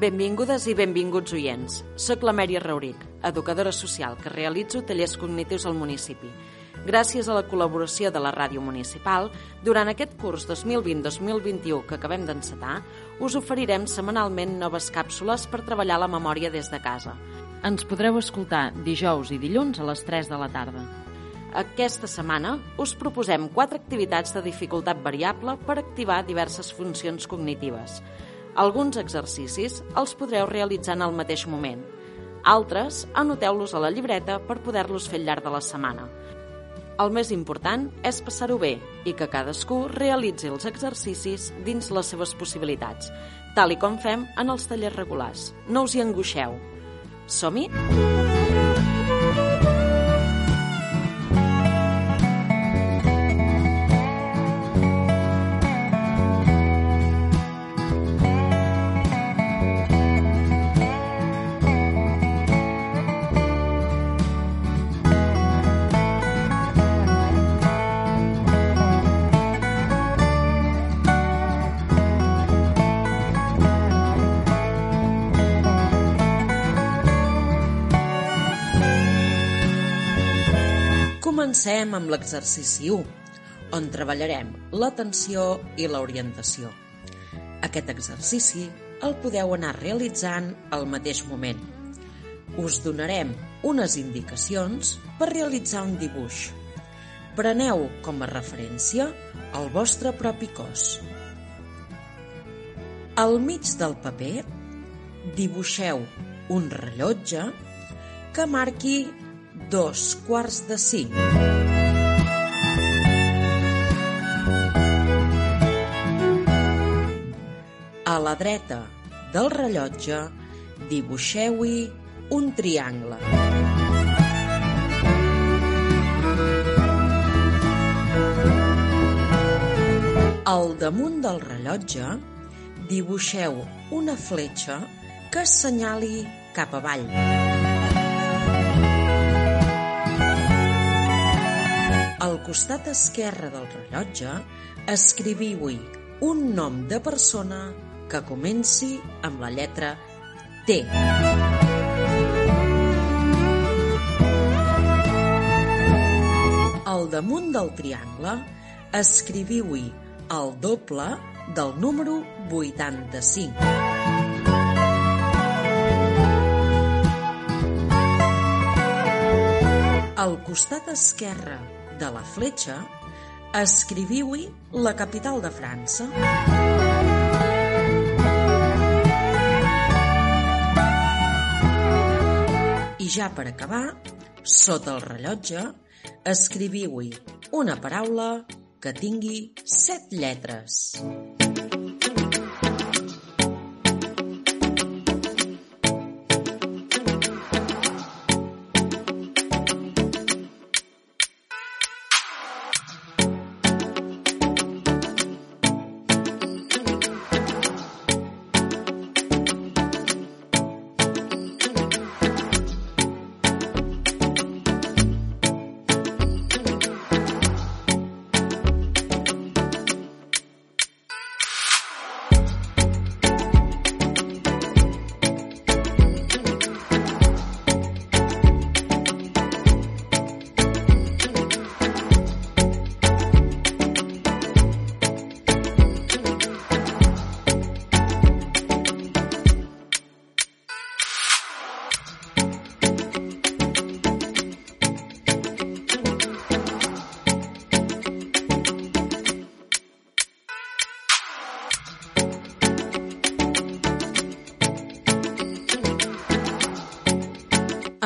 Benvingudes i benvinguts oients. Soc la Mèria Rauric, educadora social que realitzo tallers cognitius al municipi. Gràcies a la col·laboració de la Ràdio Municipal, durant aquest curs 2020-2021 que acabem d'encetar, us oferirem setmanalment noves càpsules per treballar la memòria des de casa. Ens podreu escoltar dijous i dilluns a les 3 de la tarda. Aquesta setmana us proposem quatre activitats de dificultat variable per activar diverses funcions cognitives. Alguns exercicis els podreu realitzar en el mateix moment. Altres, anoteu-los a la llibreta per poder-los fer al llarg de la setmana. El més important és passar-ho bé i que cadascú realitzi els exercicis dins les seves possibilitats, tal i com fem en els tallers regulars. No us hi angoixeu. Som-hi? Comencem amb l'exercici 1, on treballarem l'atenció i l'orientació. Aquest exercici el podeu anar realitzant al mateix moment. Us donarem unes indicacions per realitzar un dibuix. Preneu com a referència el vostre propi cos. Al mig del paper dibuixeu un rellotge que marqui dos quarts de cinc. A la dreta del rellotge dibuixeu-hi un triangle. Al damunt del rellotge dibuixeu una fletxa que assenyali cap avall. Al costat esquerre del rellotge escriviu-hi un nom de persona que comenci amb la lletra T. Al damunt del triangle escriviu-hi el doble del número 85. Al costat esquerre de la fletxa, escriviu-hi la capital de França. I ja per acabar, sota el rellotge, escriviu-hi una paraula que tingui set lletres.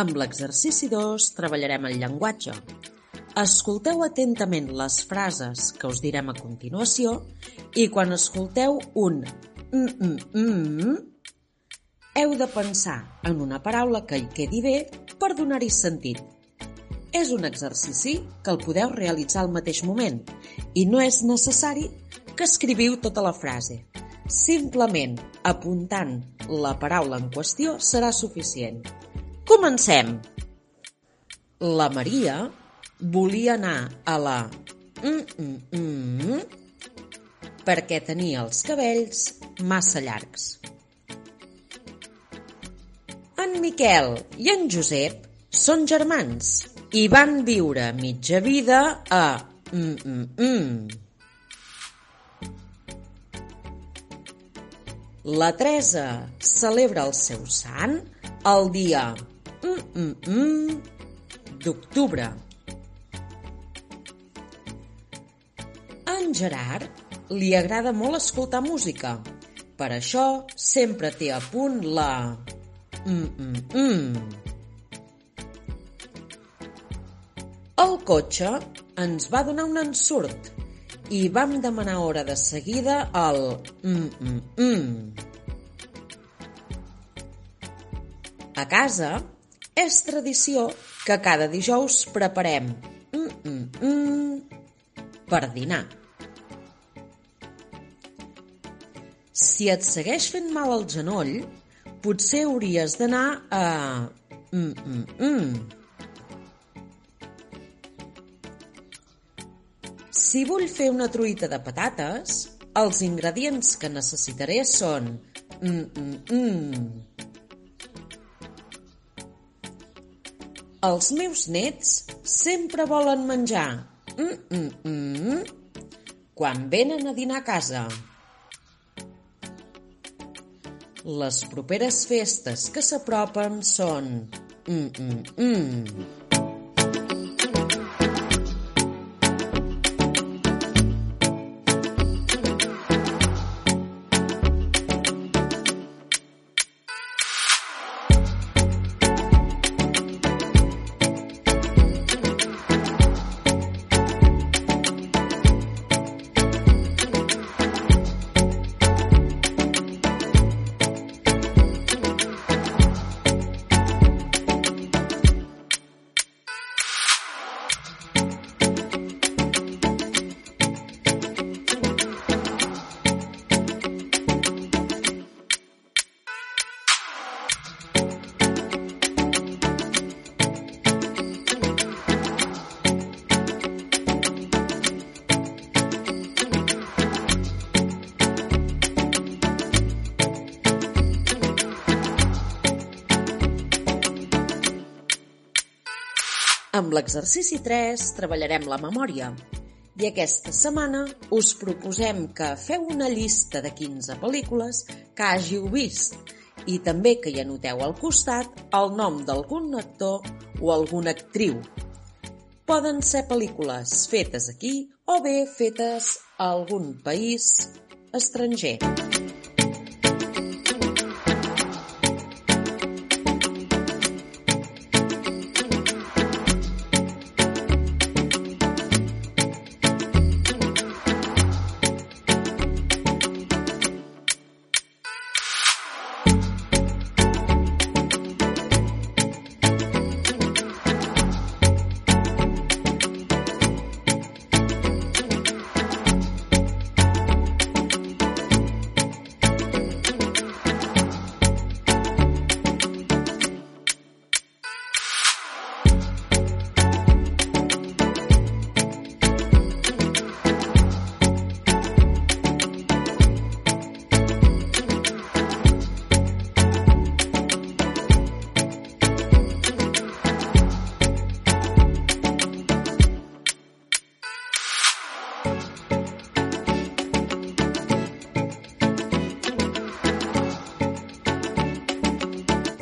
Amb l'exercici 2 treballarem el llenguatge. Escolteu atentament les frases que us direm a continuació I quan escolteu un mm, mm, mm, heu de pensar en una paraula que hi quedi bé per donar-hi sentit. És un exercici que el podeu realitzar al mateix moment i no és necessari que escriviu tota la frase. Simplement apuntant la paraula en qüestió serà suficient. Comencem! La Maria volia anar a la mm, mm, mm, perquè tenia els cabells massa llargs. En Miquel i en Josep són germans i van viure mitja vida a mm, mm, mm. La Teresa celebra el seu sant el dia mm, mm, mm, d'octubre. En Gerard li agrada molt escoltar música. Per això sempre té a punt la... Mm, mm, mm. El cotxe ens va donar un ensurt i vam demanar hora de seguida el mm, mm, mm. A casa és tradició que cada dijous preparem mm, mm, mm, per dinar. Si et segueix fent mal el genoll, potser hauries d'anar a... Mm, mm, mm. Si vull fer una truita de patates, els ingredients que necessitaré són... Mm, mm, mm. Els meus nets sempre volen menjar mm, mm, mm, quan venen a dinar a casa. Les properes festes que s'apropen són... Mm, mm, mm. Amb l'exercici 3 treballarem la memòria i aquesta setmana us proposem que feu una llista de 15 pel·lícules que hàgiu vist i també que hi anoteu al costat el nom d'algun actor o alguna actriu. Poden ser pel·lícules fetes aquí o bé fetes a algun país estranger.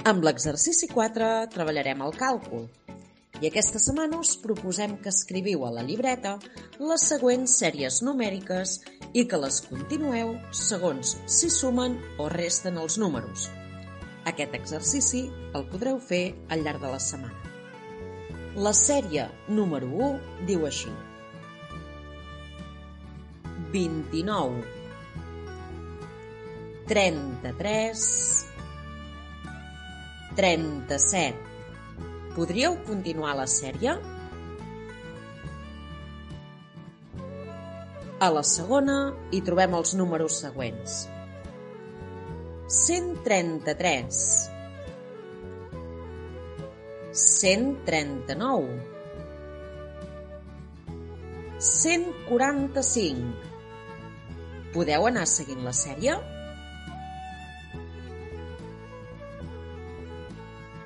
Amb l'exercici 4 treballarem el càlcul. I aquesta setmana us proposem que escriviu a la llibreta les següents sèries numèriques i que les continueu segons si sumen o resten els números. Aquest exercici el podreu fer al llarg de la setmana. La sèrie número 1 diu així. 29 33, 37. Podríeu continuar la sèrie? A la segona hi trobem els números següents. 133 139 145 Podeu anar seguint la sèrie?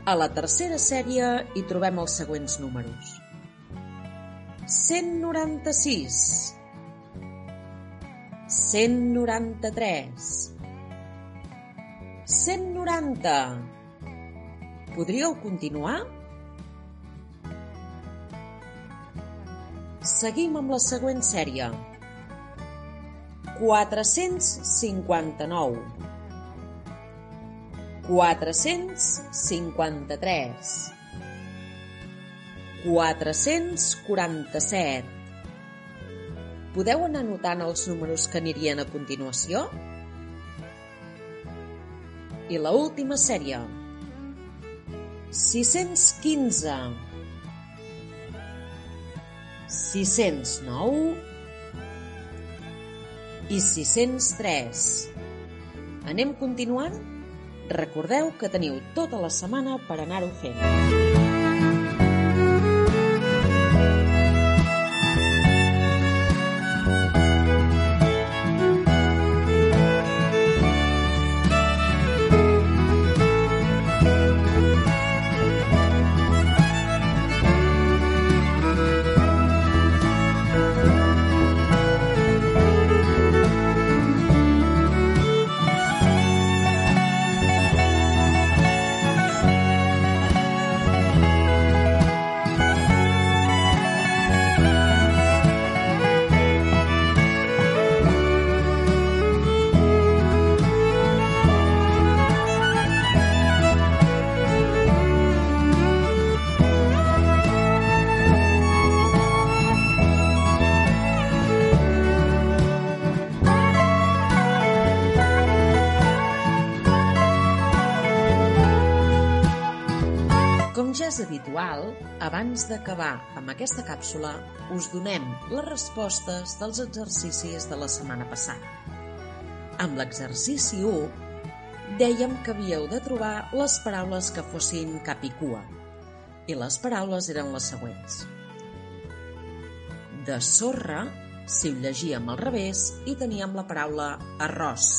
A la tercera sèrie hi trobem els següents números. 196 193 190 Podríeu continuar? Seguim amb la següent sèrie. 459 453 447 Podeu anar anotant els números que anirien a continuació? I la última sèrie. 615 609 i 603. Anem continuant? Recordeu que teniu tota la setmana per anar-ho fent. Ja és habitual, abans d'acabar amb aquesta càpsula, us donem les respostes dels exercicis de la setmana passada. Amb l'exercici 1, dèiem que havíeu de trobar les paraules que fossin cap i cua, i les paraules eren les següents. De sorra, si ho llegíem al revés, i teníem la paraula arròs.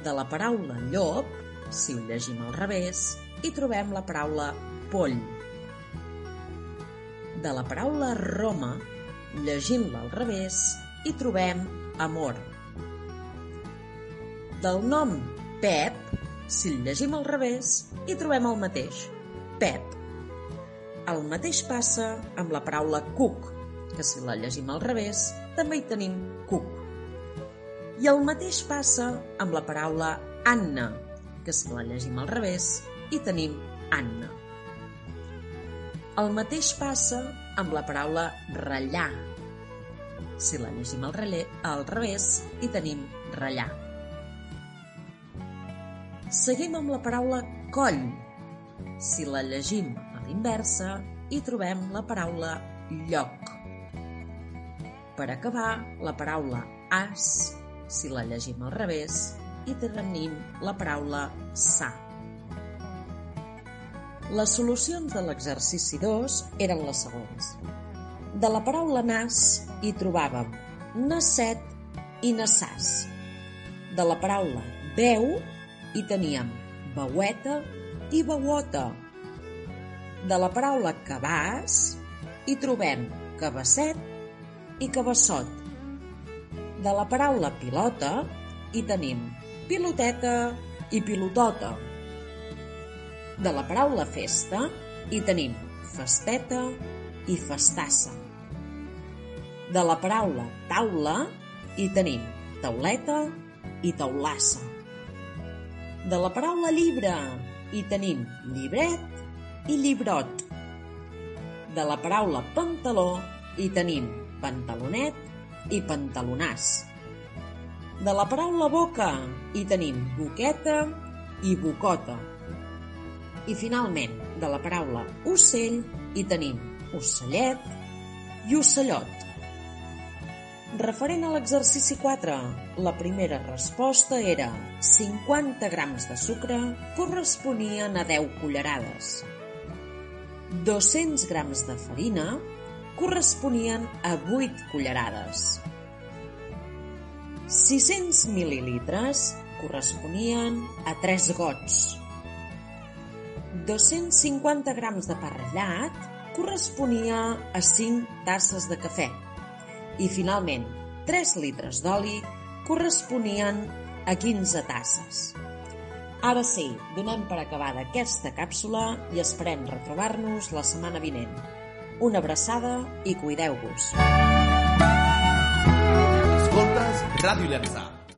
De la paraula llop, si ho llegim al revés, hi trobem la paraula poll. De la paraula Roma, llegint-la al revés, hi trobem amor. Del nom Pep, si el llegim al revés, hi trobem el mateix, Pep. El mateix passa amb la paraula cuc, que si la llegim al revés, també hi tenim cuc. I el mateix passa amb la paraula Anna, que si la llegim al revés, i tenim Anna. El mateix passa amb la paraula ratllar. Si la llegim al, relé, al revés, hi tenim ratllar. Seguim amb la paraula coll. Si la llegim a l'inversa, hi trobem la paraula lloc. Per acabar, la paraula as, si la llegim al revés, hi tenim la paraula sa. Les solucions de l'exercici 2 eren les següents. De la paraula nas hi trobàvem nasset i nassàs. De la paraula veu hi teníem veueta i veuota. De la paraula cabàs hi trobem cabasset i cabassot. De la paraula pilota hi tenim piloteta i pilotota. De la paraula festa hi tenim festeta i festassa. De la paraula taula hi tenim tauleta i taulassa. De la paraula llibre hi tenim llibret i llibrot. De la paraula pantaló hi tenim pantalonet i pantalonàs. De la paraula boca hi tenim boqueta i bocota. I finalment, de la paraula ocell hi tenim ocellet i ocellot. Referent a l'exercici 4, la primera resposta era 50 grams de sucre corresponien a 10 cullerades. 200 grams de farina corresponien a 8 cullerades. 600 mil·lilitres corresponien a 3 gots. 250 grams de pa ratllat corresponia a 5 tasses de cafè i, finalment, 3 litres d'oli corresponien a 15 tasses. Ara sí, donem per acabada aquesta càpsula i esperem retrobar-nos la setmana vinent. Una abraçada i cuideu-vos. Escoltes Ràdio Llançà